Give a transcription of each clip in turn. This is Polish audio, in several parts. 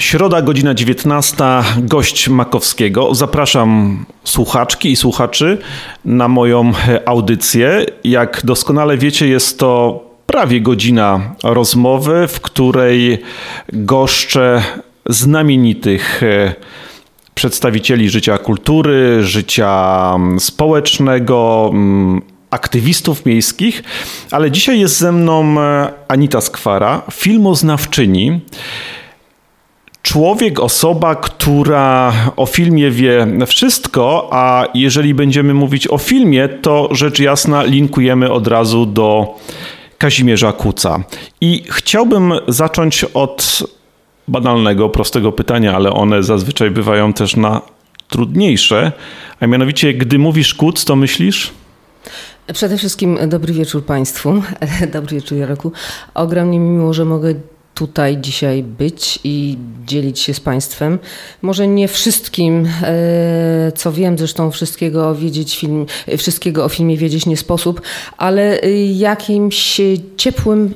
Środa, godzina 19, gość Makowskiego. Zapraszam słuchaczki i słuchaczy na moją audycję. Jak doskonale wiecie, jest to prawie godzina rozmowy, w której goszczę znamienitych e, przedstawicieli życia kultury, życia mm, społecznego, mm, aktywistów miejskich, ale dzisiaj jest ze mną e, Anita Skwara, filmoznawczyni. Człowiek, osoba, która o filmie wie wszystko, a jeżeli będziemy mówić o filmie, to rzecz jasna linkujemy od razu do Kazimierza Kuca. I chciałbym zacząć od banalnego, prostego pytania, ale one zazwyczaj bywają też na trudniejsze. A mianowicie, gdy mówisz Kuc, to myślisz? Przede wszystkim dobry wieczór Państwu. Dobry wieczór Jaroku. Ogromnie mi miło, że mogę tutaj dzisiaj być i dzielić się z Państwem. Może nie wszystkim, e, co wiem, zresztą wszystkiego, wiedzieć film, wszystkiego o filmie wiedzieć nie sposób, ale jakimś ciepłym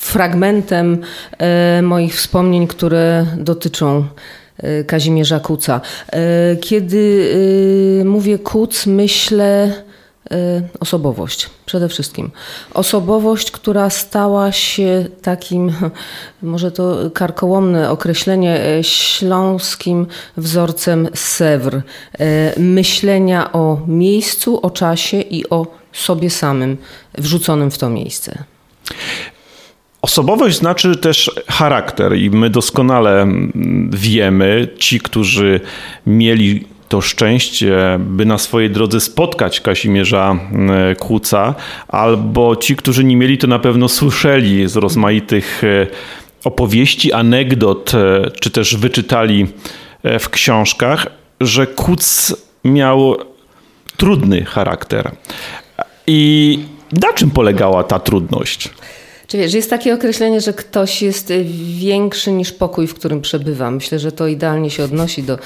fragmentem e, moich wspomnień, które dotyczą e, Kazimierza Kuca. Kiedy mówię Kuc, myślę osobowość przede wszystkim. Osobowość, która stała się takim, może to karkołomne określenie, y, śląskim wzorcem Sewr. Y, myślenia o miejscu, o czasie i o sobie samym wrzuconym w to miejsce. Osobowość znaczy też charakter, i my doskonale mm, wiemy, ci, którzy mieli to szczęście, by na swojej drodze spotkać Kazimierza e, Kłuca, albo ci, którzy nie mieli, to na pewno słyszeli z rozmaitych e, opowieści, anegdot, e, czy też wyczytali w książkach, że Kuc miał trudny charakter. I na czym polegała ta trudność? Czy wiesz, jest takie określenie, że ktoś jest większy niż pokój, w którym przebywa. Myślę, że to idealnie się odnosi do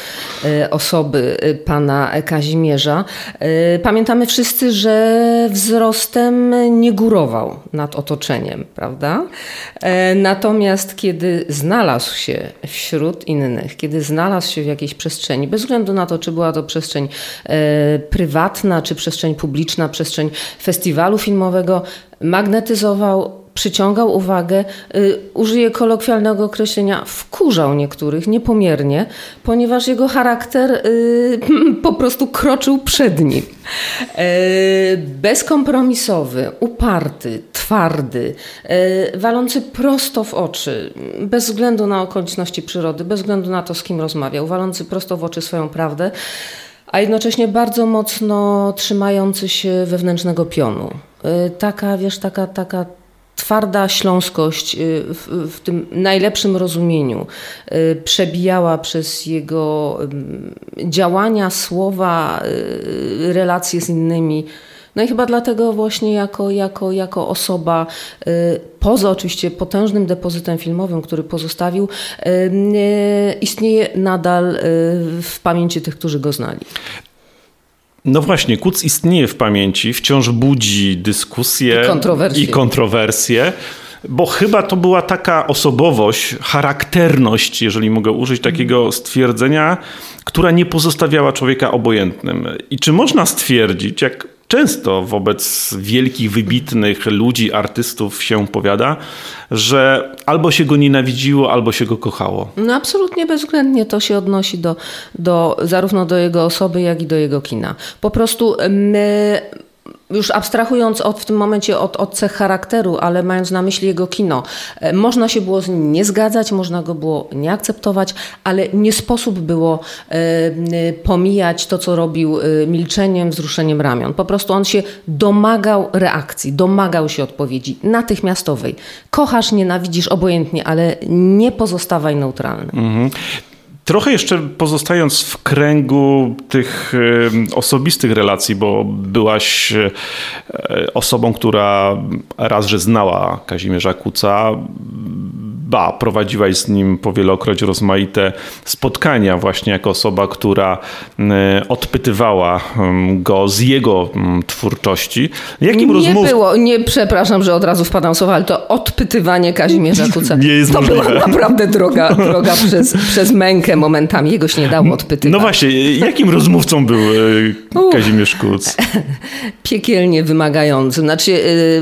e, osoby e, pana Kazimierza. E, pamiętamy wszyscy, że wzrostem nie górował nad otoczeniem, prawda? Natomiast kiedy znalazł się wśród innych, kiedy znalazł się w jakiejś przestrzeni, bez względu na to, czy była to przestrzeń prywatna, czy przestrzeń publiczna, przestrzeń festiwalu filmowego, magnetyzował przyciągał uwagę, y, użyję kolokwialnego określenia, wkurzał niektórych niepomiernie, ponieważ jego charakter y, po prostu kroczył przed nim. Y, bezkompromisowy, uparty, twardy, walący prosto w oczy, bez względu na okoliczności przyrody, bez względu na to, z kim rozmawiał, walący prosto w oczy swoją prawdę a jednocześnie bardzo mocno trzymający się wewnętrznego pionu. Taka, wiesz, taka, taka twarda śląskość y, w, tym najlepszym rozumieniu y, przebijała przez jego działania, słowa, y, relacje z innymi. No i chyba dlatego właśnie jako, jako, jako osoba, poza oczywiście potężnym depozytem filmowym, który pozostawił, istnieje nadal w pamięci tych, którzy go znali. No właśnie, Kuc istnieje w pamięci, wciąż budzi dyskusje i kontrowersje. I kontrowersje bo chyba to była taka osobowość, charakterność, jeżeli mogę użyć takiego stwierdzenia, która nie pozostawiała człowieka obojętnym. I czy można stwierdzić, jak często wobec wielkich, wybitnych ludzi, artystów się powiada, że albo się go nienawidziło, albo się go kochało. No absolutnie bezwzględnie to się odnosi do, do, zarówno do jego osoby, jak i do jego kina. Po prostu my już abstrahując od, w tym momencie od, od cech charakteru, ale mając na myśli jego kino, e, można się było z nim nie zgadzać, można go było nie akceptować, ale nie sposób było e, pomijać to, co robił e, milczeniem, wzruszeniem ramion. Po prostu on się domagał reakcji, domagał się odpowiedzi natychmiastowej. Kochasz, nienawidzisz, obojętnie, ale nie pozostawaj neutralny. Mhm. Trochę jeszcze pozostając w kręgu tych osobistych relacji, bo byłaś e, osobą, która raz, że znała Kazimierza Kuca, ba, prowadziłaś z nim powielokroć rozmaite spotkania właśnie jako osoba, która odpytywała go z jego twórczości. Jakim nie rozmów... było, nie przepraszam, że od razu wpadam słowa, ale to odpytywanie Kazimierza Kuca. nie jest to możliwe. była naprawdę droga, droga przez, przez mękę momentami. Jego się nie dało odpytywać. No właśnie, jakim rozmówcą był e, Kazimierz Kuc? Piekielnie wymagającym. Znaczy,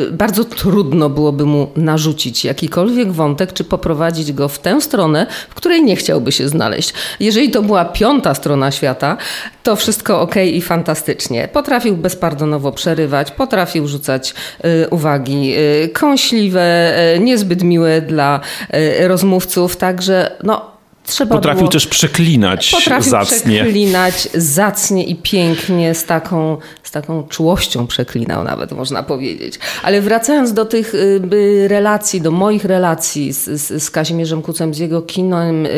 e, bardzo trudno byłoby mu narzucić jakikolwiek wątek, czy poprowadzić go w tę stronę, w której nie chciałby się znaleźć. Jeżeli to była piąta strona świata, to wszystko ok i fantastycznie. Potrafił bezpardonowo przerywać, potrafił rzucać y, uwagi y, kąśliwe, y, niezbyt miłe dla rozmówców, także no Trzeba potrafił było, też przeklinać potrafił zacnie. przeklinać zacnie i pięknie, z taką, z taką czułością przeklinał nawet, można powiedzieć. Ale wracając do tych y, relacji, do moich relacji z, z, z Kazimierzem Kucem, z jego kinem, y,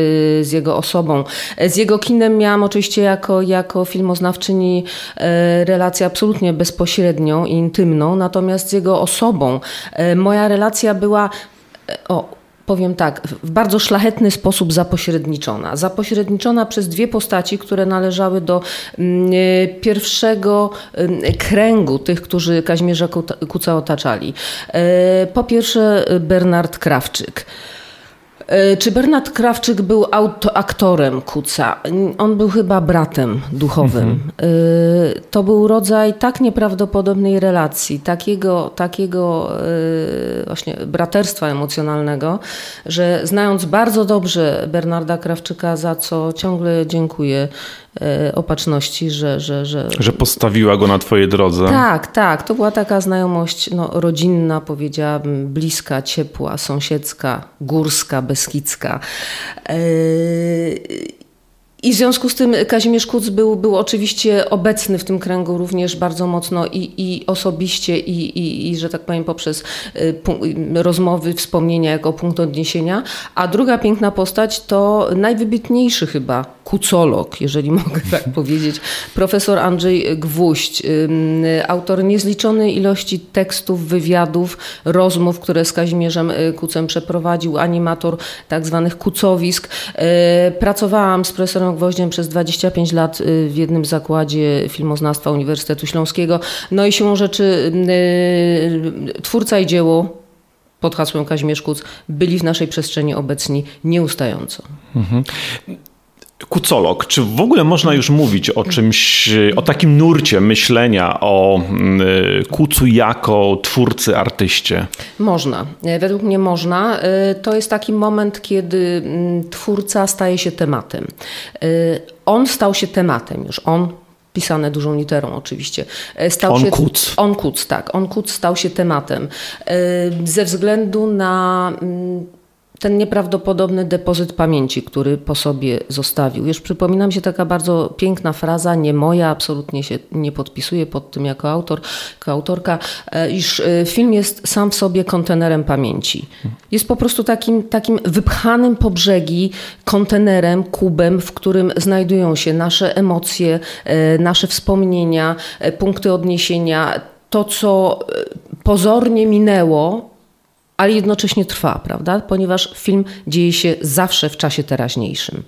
z jego osobą. Z jego kinem miałam oczywiście jako, jako filmoznawczyni y, relację absolutnie bezpośrednią i intymną, natomiast z jego osobą moja relacja była o, powiem tak, w bardzo szlachetny sposób zapośredniczona. Zapośredniczona przez dwie postaci, które należały do mm, e, pierwszego mm, kręgu tych, którzy Kazimierza Kuca otaczali. E, po pierwsze Bernard Krawczyk. E, czy Bernard Krawczyk był autoaktorem Kuca? On był chyba bratem duchowym. Mhm. E, to był rodzaj tak nieprawdopodobnej relacji, takiego, takiego e, właśnie braterstwa emocjonalnego, że znając bardzo dobrze Bernarda Krawczyka, za co ciągle dziękuję, opatrzności, że, że, że... Że postawiła go na twojej drodze. Tak, tak. To była taka znajomość no, rodzinna, powiedziałabym, bliska, ciepła, sąsiedzka, górska, beskidzka. Yy i w związku z tym Kazimierz Kuc był, był oczywiście obecny w tym kręgu również bardzo mocno i, i osobiście, i, i, i, że tak powiem, poprzez y, rozmowy, wspomnienia jako punkt odniesienia. A druga piękna postać to najwybitniejszy chyba kucolog, jeżeli mogę tak powiedzieć, profesor Andrzej Gwóźdź, autor niezliczonej ilości tekstów, wywiadów, rozmów, które z Kazimierzem y, Kucem przeprowadził, animator tak zwanych kucowisk. Y, pracowałam z profesorem Gwoździem przez 25 lat y, w jednym zakładzie filmoznawstwa Uniwersytetu Śląskiego. No i siłą rzeczy y, twórca i dzieło pod hasłem Kazimierz Kuc byli w naszej przestrzeni obecni nieustająco. Mhm kucolog. Czy w ogóle można już mówić o czymś, o takim nurcie myślenia o mm, kucu jako twórcy, artyście? Można. Według mnie można. Y, to jest taki moment, kiedy mm, twórca staje się tematem. Y, on stał się tematem już. On pisane dużą literą oczywiście. Y, stał on się, kuc. On kuc, tak. On kuc stał się tematem. Ze względu na mm, ten nieprawdopodobny depozyt pamięci, który po sobie zostawił. Już przypomina mi się taka bardzo piękna fraza, nie moja, absolutnie się nie podpisuję pod tym jako autor, jako autorka, e, iż e, film jest sam w sobie kontenerem pamięci. Jest po prostu takim, takim wypchanym po brzegi kontenerem, kubem, w którym znajdują się nasze emocje, e, nasze wspomnienia, punkty odniesienia, to co pozornie minęło, ale jednocześnie trwa, prawda? Ponieważ film dzieje się zawsze w czasie teraźniejszym.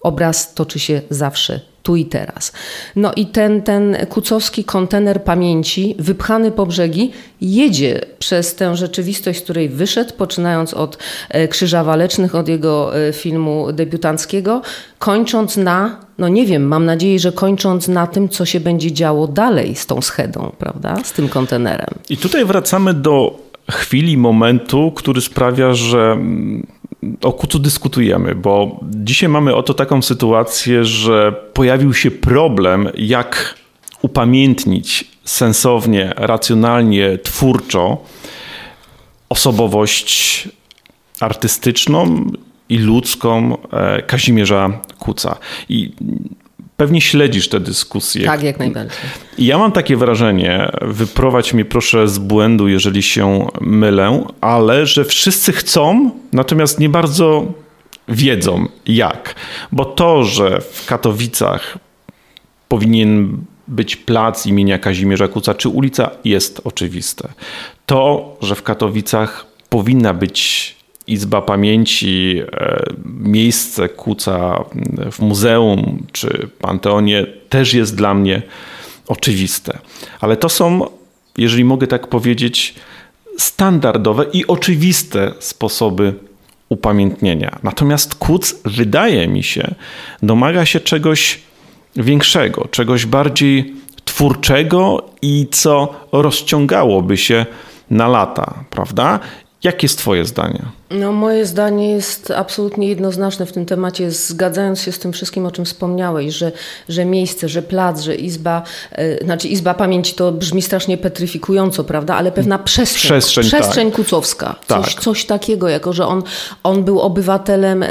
Obraz toczy się zawsze tu i teraz. No i ten, ten kucowski kontener pamięci, wypchany po brzegi, jedzie przez tę rzeczywistość, z której wyszedł, poczynając od e, Krzyża Walecznych, od jego e, filmu debiutanckiego, kończąc na, no nie wiem, mam nadzieję, że kończąc na tym, co się będzie działo dalej z tą schedą, prawda, z tym kontenerem. I tutaj wracamy do chwili, momentu, który sprawia, że mm, o kucu dyskutujemy, bo dzisiaj mamy oto taką sytuację, że pojawił się problem, jak upamiętnić sensownie, racjonalnie, twórczo osobowość artystyczną i ludzką e, Kazimierza Kuca. I Pewnie śledzisz te dyskusje. Tak, jak najbardziej. Ja mam takie wrażenie, wyprowadź mnie proszę z błędu, jeżeli się mylę, ale że wszyscy chcą, natomiast nie bardzo wiedzą jak. Bo to, że w Katowicach powinien być plac imienia Kazimierza Kuca, czy ulica, jest oczywiste. To, że w Katowicach powinna być Izba Pamięci, e, miejsce Kuca w muzeum czy Panteonie też jest dla mnie oczywiste. Ale to są, jeżeli mogę tak powiedzieć, standardowe i oczywiste sposoby upamiętnienia. Natomiast Kuc, wydaje mi się, domaga się czegoś większego, czegoś bardziej twórczego i co rozciągałoby się na lata, prawda? Jakie jest Twoje zdanie? No, moje zdanie jest absolutnie jednoznaczne w tym temacie, zgadzając się z tym wszystkim, o czym wspomniałeś, że, że miejsce, że plac, że izba, yy, znaczy izba pamięci to brzmi strasznie petryfikująco, prawda, ale pewna przestrzeń, przestrzeń, przestrzeń tak. kucowska, tak. Coś, coś takiego, jako że on, on był obywatelem yy,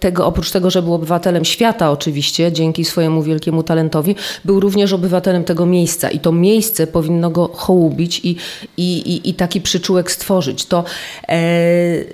tego, oprócz tego, że był obywatelem świata oczywiście, dzięki swojemu wielkiemu talentowi, był również obywatelem tego miejsca i to miejsce powinno go hołubić i, i, i, i taki przyczółek stworzyć. To yy,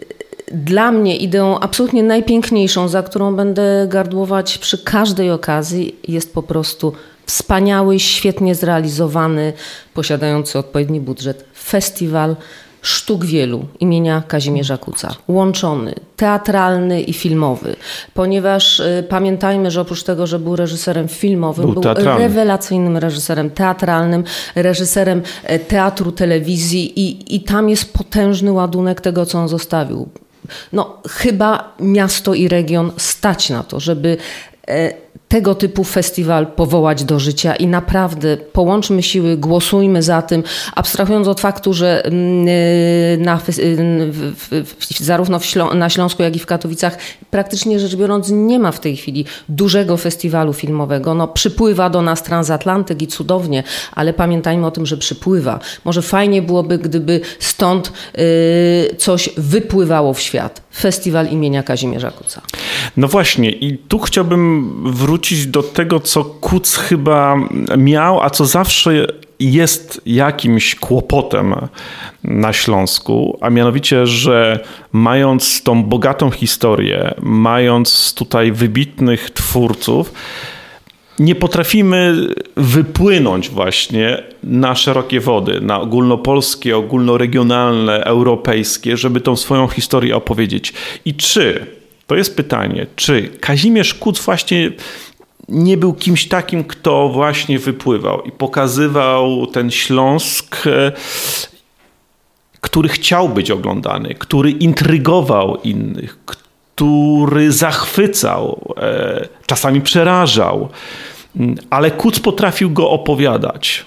dla mnie ideą absolutnie najpiękniejszą, za którą będę gardłować przy każdej okazji, jest po prostu wspaniały, świetnie zrealizowany, posiadający odpowiedni budżet festiwal sztuk wielu imienia Kazimierza Kuca. Łączony, teatralny i filmowy. Ponieważ y, pamiętajmy, że oprócz tego, że był reżyserem filmowym, był, był rewelacyjnym reżyserem teatralnym, reżyserem y, teatru, telewizji i, i tam jest potężny ładunek tego, co on zostawił no, chyba miasto i region stać na to, żeby e, tego typu festiwal powołać do życia i naprawdę połączmy siły, głosujmy za tym, abstrahując od faktu, że na, zarówno na Śląsku, jak i w Katowicach praktycznie rzecz biorąc nie ma w tej chwili dużego festiwalu filmowego. No, przypływa do nas transatlantyk i cudownie, ale pamiętajmy o tym, że przypływa. Może fajnie byłoby, gdyby stąd y, coś wypływało w świat. Festiwal imienia Kazimierza Kuca. No właśnie i tu chciałbym wrócić do tego, co Kuc chyba miał, a co zawsze jest jakimś kłopotem na Śląsku, a mianowicie, że mając tą bogatą historię, mając tutaj wybitnych twórców, nie potrafimy wypłynąć właśnie na szerokie wody, na ogólnopolskie, ogólnoregionalne, europejskie, żeby tą swoją historię opowiedzieć. I czy, to jest pytanie, czy Kazimierz Kuc właśnie nie był kimś takim, kto właśnie wypływał i pokazywał ten Śląsk, e, który chciał być oglądany, który intrygował innych, który zachwycał, e, czasami przerażał, ale Kuc potrafił go opowiadać.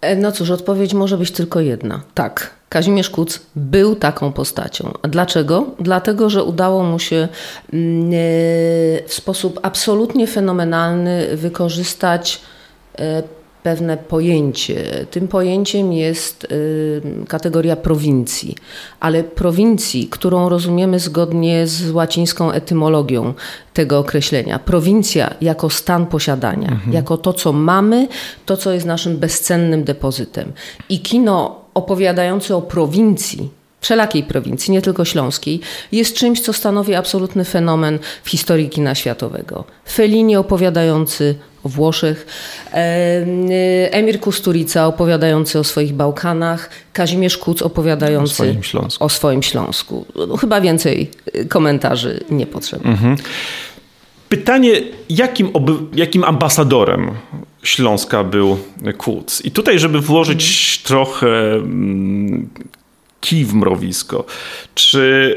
E, no cóż, odpowiedź może być tylko jedna. Tak, Kazimierz Kuc był taką postacią. A dlaczego? Dlatego, że udało mu się mm, e, w sposób absolutnie fenomenalny wykorzystać pewne pojęcie. Tym pojęciem jest y, kategoria prowincji, ale prowincji, którą rozumiemy zgodnie z łacińską etymologią tego określenia. Prowincja jako stan posiadania, mhm. jako to, co mamy, to, co jest naszym bezcennym depozytem. I kino opowiadające o prowincji, wszelakiej prowincji, nie tylko śląskiej, jest czymś, co stanowi absolutny fenomen w historii kina światowego. Fellini opowiadający o Włoszech, Emir Kusturica opowiadający o swoich Bałkanach, Kazimierz Kuc opowiadający o swoim Śląsku. O swoim Śląsku. No, chyba więcej komentarzy nie potrzeba. Mhm. Pytanie, jakim, jakim ambasadorem Śląska był Kuc? I tutaj, żeby włożyć mhm. trochę mm, kij w mrowisko, czy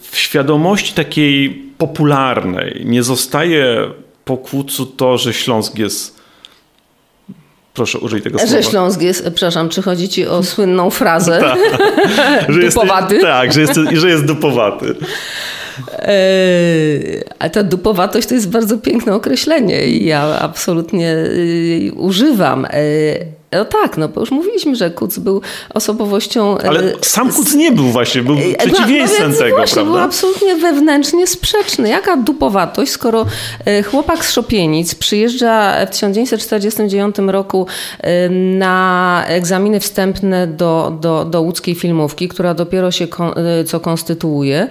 w świadomości takiej popularnej nie zostaje po kłucu to, że Śląsk jest Proszę użyj tego słowa. Że Śląsk jest, przepraszam, czy chodzi ci o słynną frazę? tak, że dupowaty? Jest, tak, że jest, że jest dupowaty. Eee, a ta dupowatość to jest bardzo piękne określenie i ja absolutnie y, używam. No tak, no bo już mówiliśmy, że Kuc był osobowością... Ale e, sam Kuc nie był właśnie, był e, przeciwieństwem no, tego, właśnie, prawda? był absolutnie wewnętrznie sprzeczny. Jaka dupowatość, skoro chłopak z Szopienic przyjeżdża w 1949 roku na egzaminy wstępne do, do, do łódzkiej filmówki, która dopiero się co konstytuuje,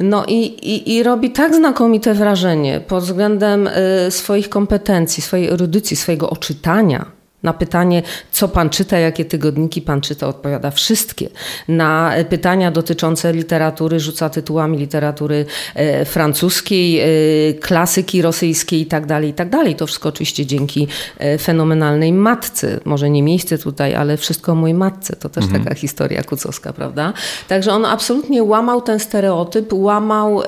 no i, i, i robi tak znakomite wrażenie pod względem swoich kompetencji, swojej erudycji, swojego oczytania, Na pytanie, co pan czyta, jakie tygodniki pan czyta, odpowiada wszystkie. Na pytania dotyczące literatury rzuca tytułami literatury e, francuskiej, e, klasyki rosyjskiej itd., tak itd. Tak to wszystko oczywiście dzięki e, fenomenalnej matce. Może nie miejsce tutaj, ale wszystko o mojej matce. To też mhm. taka historia kucowska, prawda? Także on absolutnie łamał ten stereotyp, łamał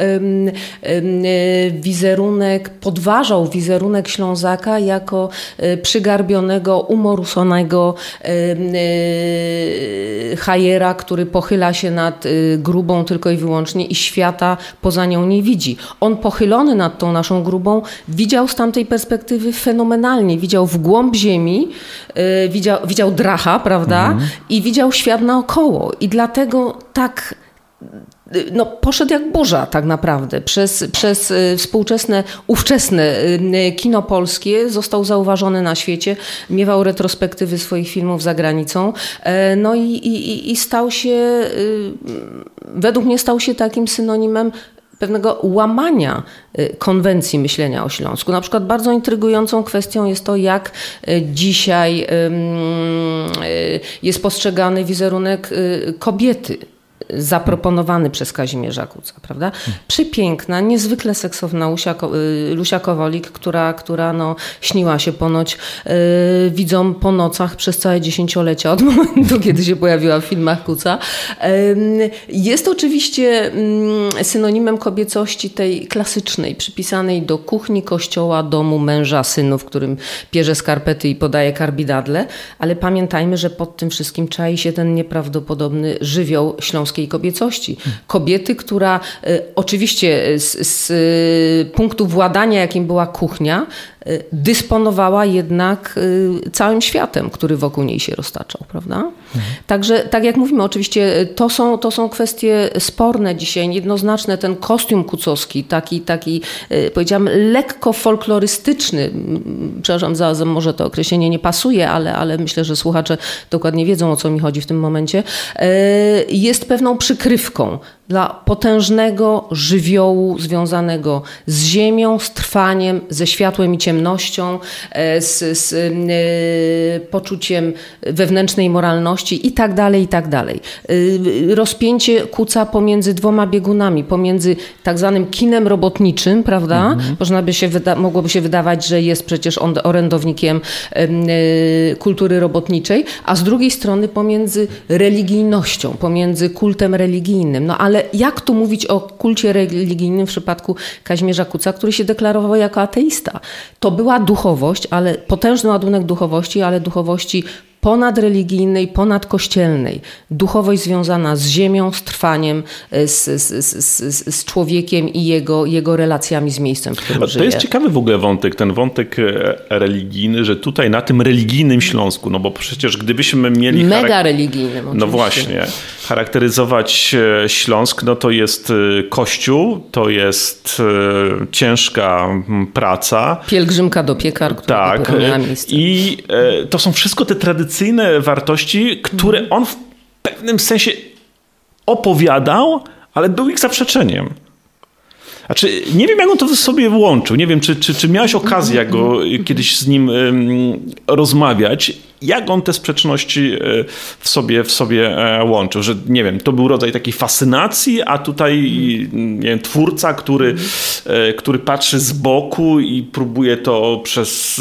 wizerunek, podważał wizerunek Ślązaka jako przygarbionego umorusonego hajera, który pochyla się nad y, grubą tylko i wyłącznie i świata poza nią nie widzi. On pochylony nad tą naszą grubą widział z tamtej perspektywy fenomenalnie. Widział w głąb ziemi, y, widział, widział dracha, prawda? Mhm. I widział świat naokoło. I dlatego tak no, poszedł jak burza tak naprawdę. Przez, przez y, współczesne, ówczesne y, kino polskie został zauważony na świecie, miewał retrospektywy swoich filmów za granicą, e, no i, i, i stał się, y, według mnie stał się takim synonimem pewnego łamania konwencji myślenia o Śląsku. Na przykład bardzo intrygującą kwestią jest to, jak dzisiaj jest postrzegany wizerunek kobiety zaproponowany przez Kazimierza Kuca, prawda? Przepiękna, niezwykle seksowna Lusia, y, Lusia Kowolik, która, która no, śniła się ponoć yy, po nocach przez całe dziesięciolecia od momentu, kiedy się pojawiła w filmach Kuca. Yy, jest oczywiście yy, synonimem kobiecości tej klasycznej, przypisanej do kuchni, kościoła, domu, męża, synu, w którym pierze skarpety i podaje karbidadle, ale pamiętajmy, że pod tym wszystkim czai się ten nieprawdopodobny żywioł śląskiej kobiecości. Kobiety, która y, oczywiście z, z y, punktu władania, jakim była kuchnia, dysponowała jednak całym światem, który wokół niej się roztaczał, prawda? Mhm. Także, tak jak mówimy, oczywiście to są, to są kwestie sporne dzisiaj, jednoznaczne. Ten kostium kucowski, taki, taki powiedziałam, lekko folklorystyczny, przepraszam, za, za może to określenie nie pasuje, ale, ale myślę, że słuchacze dokładnie wiedzą, o co mi chodzi w tym momencie, jest pewną przykrywką dla potężnego żywiołu związanego z ziemią, z trwaniem, ze światłem i ciemnością, e, z, z y, poczuciem wewnętrznej moralności i tak dalej, i tak dalej. Y, rozpięcie kuca pomiędzy dwoma biegunami, pomiędzy tak zwanym kinem robotniczym, prawda? Mhm. Można by się wyda- mogłoby się wydawać, że jest przecież on orędownikiem y, kultury robotniczej, a z drugiej strony pomiędzy religijnością, pomiędzy kultem religijnym. No ale ale jak tu mówić o kulcie religijnym w przypadku Kazimierza Kuca, który się deklarował jako ateista? To była duchowość, ale potężny ładunek duchowości, ale duchowości ponadreligijnej, ponadkościelnej, duchowość związana z ziemią, z trwaniem, e, z, z, z, z, człowiekiem i jego, jego relacjami z miejscem, w którym To żyje. jest ciekawy w ogóle wątek, ten wątek e, religijny, że tutaj na tym religijnym Śląsku, no bo przecież gdybyśmy mieli... Mega religijnym no oczywiście. No właśnie, charakteryzować e, Śląsk, no to jest kościół, to jest ciężka praca. Pielgrzymka do piekar, która tak, miała miejsce. I to są wszystko te tradycje tradycyjne wartości, które on w pewnym sensie opowiadał, ale był ich zaprzeczeniem. Znaczy, nie wiem, jak on to sobie włączył. Nie wiem, czy, czy, czy miałeś okazję jak go kiedyś z nim rozmawiać, jak on te sprzeczności e, w sobie, w sobie e, łączył. Że nie wiem, to był rodzaj takiej fascynacji, a tutaj nie wiem, twórca, który, e, który patrzy z boku i próbuje to przez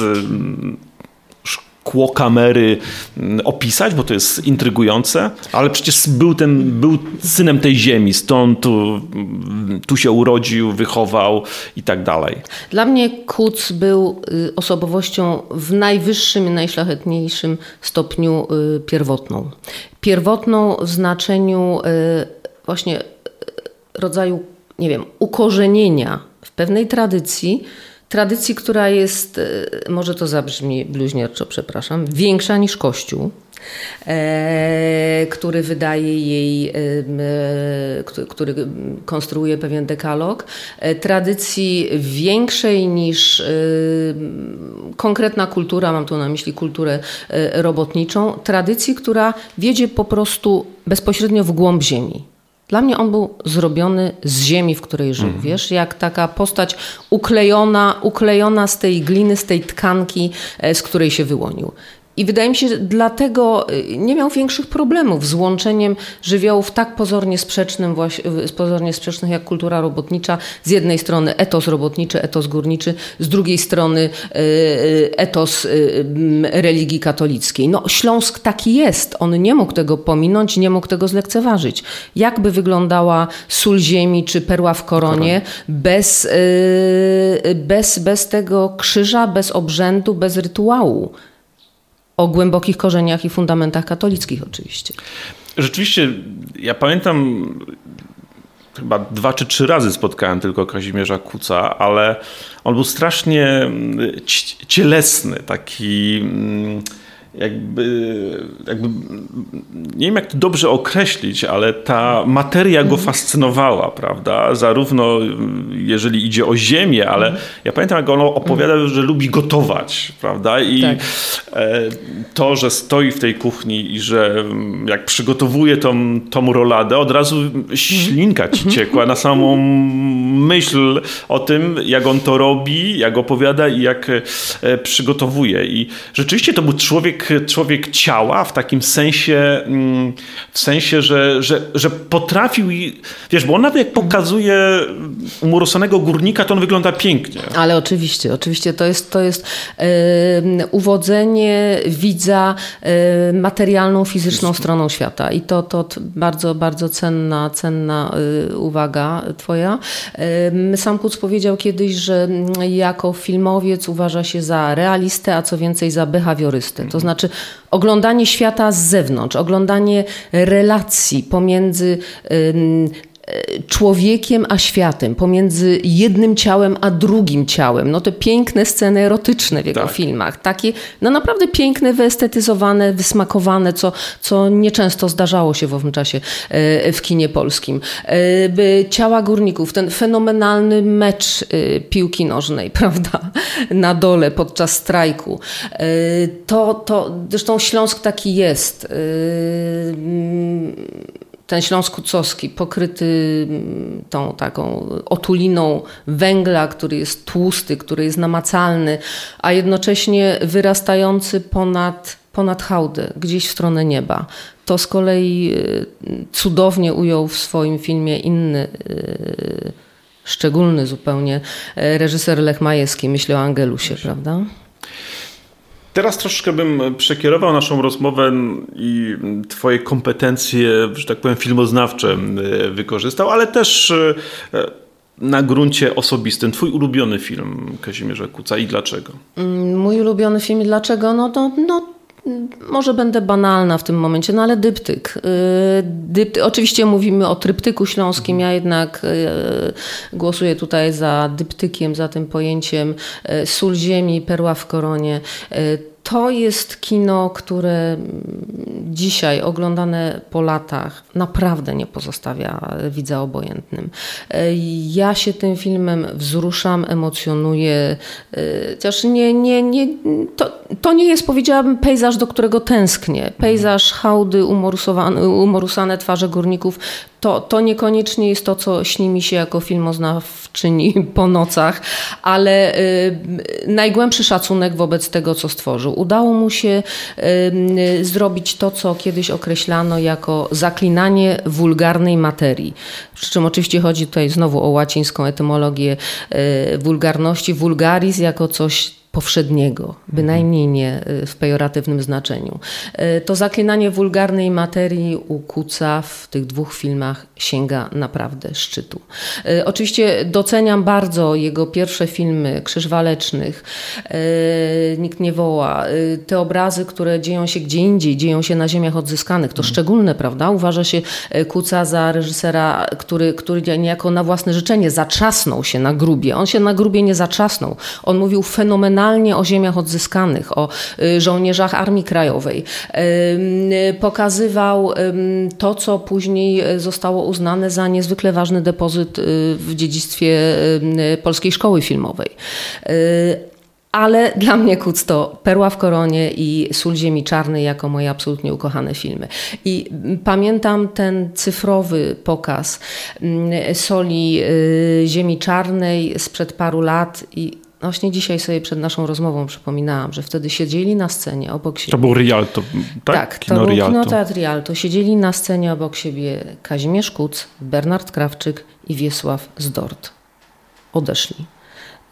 szkło kamery mm, opisać, bo to jest intrygujące, ale przecież był, ten, był synem tej ziemi, stąd tu, tu się urodził, wychował i tak dalej. Dla mnie Kuc był y, osobowością w najwyższym i najszlachetniejszym stopniu y, pierwotną. Pierwotną w znaczeniu y, właśnie rodzaju, nie wiem, ukorzenienia w pewnej tradycji, tradycji, która jest, e, może to zabrzmi bluźnierczo, przepraszam, większa niż Kościół. E, który wydaje jej, e, który konstruuje pewien dekalog, e, tradycji większej niż konkretna kultura, mam tu na myśli kulturę e, robotniczą, tradycji, która wiedzie po prostu bezpośrednio w głąb ziemi. Dla mnie on był zrobiony z ziemi, w której żył, mhm. wiesz, jak taka postać uklejona, uklejona z tej gliny, z tej tkanki, e, z której się wyłonił. I wydaje mi się, że dlatego y, nie miał większych problemów z łączeniem żywiołów tak pozornie, sprzecznym, y, pozornie sprzecznych jak kultura robotnicza. Z jednej strony etos robotniczy, etos górniczy, z drugiej strony y, etos religii katolickiej. No, Śląsk taki jest. On nie mógł tego pominąć, nie mógł tego zlekceważyć. Jakby wyglądała sól ziemi czy perła w koronie bez, bez, bez tego krzyża, bez obrzędu, bez rytuału o głębokich korzeniach i fundamentach katolickich oczywiście. Rzeczywiście, ja pamiętam chyba dwa czy trzy razy spotkałem tylko Kazimierza Kuca, ale on był strasznie mm, cielesny, taki mm, jakby, jakby, nie wiem jak to dobrze określić, ale ta materia go mhm. fascynowała, prawda? Zarówno jeżeli idzie o ziemię, ale mhm. ja pamiętam jak on opowiadał, mhm. że lubi gotować, prawda? I tak. E, to, że stoi w tej kuchni i że mm, jak przygotowuje tą, tą roladę, od razu ślinka ci ciekła na samą myśl o tym, jak on to robi, jak opowiada i jak e, przygotowuje. I rzeczywiście to był człowiek człowiek, ciała w takim sensie, mm, w sensie, że, że, że potrafił, wiesz, bo on nawet jak pokazuje umurosanego górnika, to on wygląda pięknie. Ale oczywiście, oczywiście to jest, to jest yy, uwodzenie widza yy, materialną, fizyczną stroną świata i to, to bardzo, bardzo cenna, cenna yy, uwaga twoja. Sam Kuc powiedział kiedyś, że jako filmowiec uważa się za realistę, a co więcej za behawiorystę. To znaczy znaczy oglądanie świata z zewnątrz, oglądanie relacji pomiędzy człowiekiem a światem, pomiędzy jednym ciałem a drugim ciałem. No te piękne sceny erotyczne w jego tak. filmach. Takie no naprawdę piękne, wyestetyzowane, wysmakowane, co, co nieczęsto zdarzało się w owym czasie e, w kinie polskim. E, ciała górników, ten fenomenalny mecz e, piłki nożnej, prawda, na dole podczas strajku. To, to, zresztą Śląsk taki jest ten Śląsk Kucowski pokryty mm, tą taką otuliną węgla, który jest tłusty, który jest namacalny, a jednocześnie wyrastający ponad, ponad hałdę, gdzieś w stronę nieba. To z kolei y, cudownie ujął w swoim filmie inny y, szczególny zupełnie y, reżyser Lech Majewski, myślę o Angelusie, prawda? Teraz troszkę bym przekierował naszą rozmowę i Twoje kompetencje, że tak powiem, filmoznawcze e, wykorzystał, ale też e, na gruncie osobistym. Twój ulubiony film Kazimierza Kuca i dlaczego? Mm, mój ulubiony film i dlaczego? No to no, może będę banalna w tym momencie, no ale dyptyk. Y, dypty, oczywiście mówimy o tryptyku śląskim, ja jednak y, głosuję tutaj za dyptykiem, za tym pojęciem y, sól ziemi, perła w koronie to jest kino, które dzisiaj oglądane po latach naprawdę nie pozostawia widza obojętnym. Ja się tym filmem wzruszam, emocjonuję, chociaż nie, nie, nie, to, to nie jest, powiedziałabym, pejzaż, do którego tęsknię. Pejzaż hałdy, umorusane twarze górników, to, to niekoniecznie jest to, co śni mi się jako filmoznawczyni po nocach, ale y, najgłębszy szacunek wobec tego, co stworzył. Udało mu się zrobić to, co kiedyś określano jako zaklinanie wulgarnej materii. Przy czym oczywiście chodzi tutaj znowu o łacińską etymologię y, wulgarności, vulgaris jako coś powszedniego, bynajmniej nie y, w pejoratywnym znaczeniu. Y, to zaklinanie wulgarnej materii u Kuca w tych dwóch filmach sięga naprawdę szczytu. Y, oczywiście doceniam bardzo jego pierwsze filmy Krzyż Walecznych, Nikt nie woła, te obrazy, które dzieją się gdzie indziej, dzieją się na ziemiach odzyskanych, to mhm. szczególne, prawda? Uważa się Kuca za reżysera, który, który niejako na własne życzenie zatrzasnął się na grubie. On się na grubie nie zatrzasnął. On mówił fenomenalnie o ziemiach odzyskanych, o y, żołnierzach Armii Krajowej. Pokazywał to, co później zostało uznane za niezwykle ważny depozyt y, w dziedzictwie polskiej szkoły filmowej y, ale dla mnie Kuc to Perła w koronie i Sól ziemi czarnej jako moje absolutnie ukochane filmy. I pamiętam ten cyfrowy pokaz Soli Ziemi Czarnej sprzed paru lat i właśnie dzisiaj sobie przed naszą rozmową przypominałam, że wtedy siedzieli na scenie obok siebie. To był Rialto, tak? Tak, kino to był Rialto. Kinoteatr Rialto. Siedzieli na scenie obok siebie Kazimierz Kuc, Bernard Krawczyk i Wiesław Zdort. Odeszli.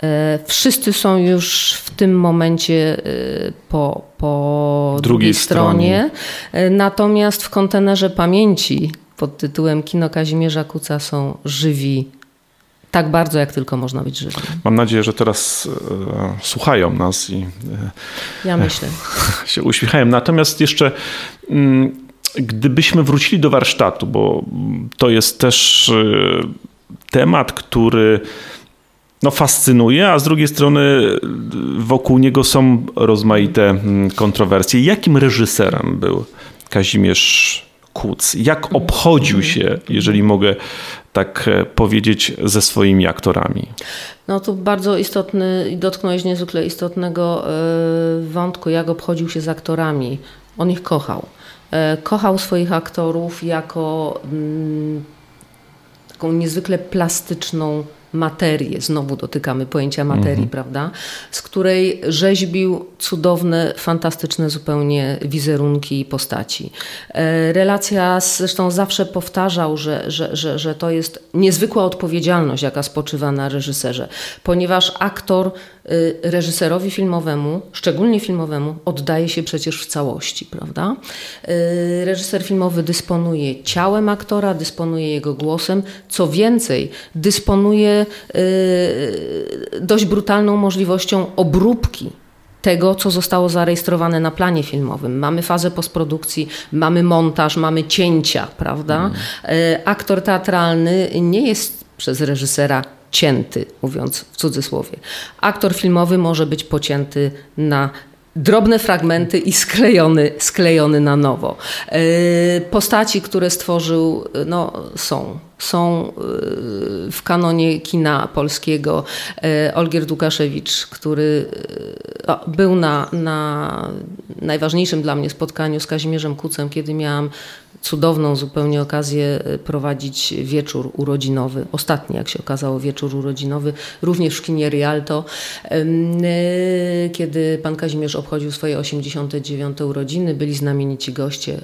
E, wszyscy są już w tym momencie e, po, po drugiej, drugiej stronie. stronie. E, natomiast w kontenerze pamięci pod tytułem Kino Kazimierza Kuca są żywi tak bardzo, jak tylko można być żywym. Mam nadzieję, że teraz e, słuchają nas i e, ja myślę. się uśmiechają. Natomiast jeszcze mm, gdybyśmy wrócili do warsztatu, bo to jest też e, temat, który no, fascynuje, a z drugiej strony wokół niego są rozmaite mm, kontrowersje. Jakim reżyserem był Kazimierz Kuc? Jak obchodził się, jeżeli mogę tak e, powiedzieć, ze swoimi aktorami? No to bardzo istotny i dotknąłeś niezwykle istotnego e, wątku, jak obchodził się z aktorami. On ich kochał. E, kochał swoich aktorów jako mm, taką niezwykle plastyczną materię, znowu dotykamy pojęcia materii, mhm. prawda, z której rzeźbił cudowne, fantastyczne zupełnie wizerunki i postaci. E, relacja, zresztą zawsze powtarzał, że, że, że, że to jest niezwykła odpowiedzialność, jaka spoczywa na reżyserze, ponieważ aktor reżyserowi filmowemu, szczególnie filmowemu, oddaje się przecież w całości, prawda? Y, reżyser filmowy dysponuje ciałem aktora, dysponuje jego głosem, co więcej, dysponuje y, dość brutalną możliwością obróbki tego, co zostało zarejestrowane na planie filmowym. Mamy fazę postprodukcji, mamy montaż, mamy cięcia, prawda? Mm. Aktor teatralny nie jest przez reżysera cięty, mówiąc w cudzysłowie. Aktor filmowy może być pocięty na drobne fragmenty i sklejony, sklejony na nowo. E, postaci, które stworzył, no, są. Są e, w kanonie kina polskiego e, Olgier Dukaszewicz, który był na, na najważniejszym dla mnie spotkaniu z Kazimierzem Kucem, kiedy miałam cudowną zupełnie okazję e, prowadzić wieczór urodzinowy. Ostatni, jak się okazało, wieczór urodzinowy, również w kinie Rialto, e, kiedy pan Kazimierz obchodził swoje 89. urodziny. Byli znamienici goście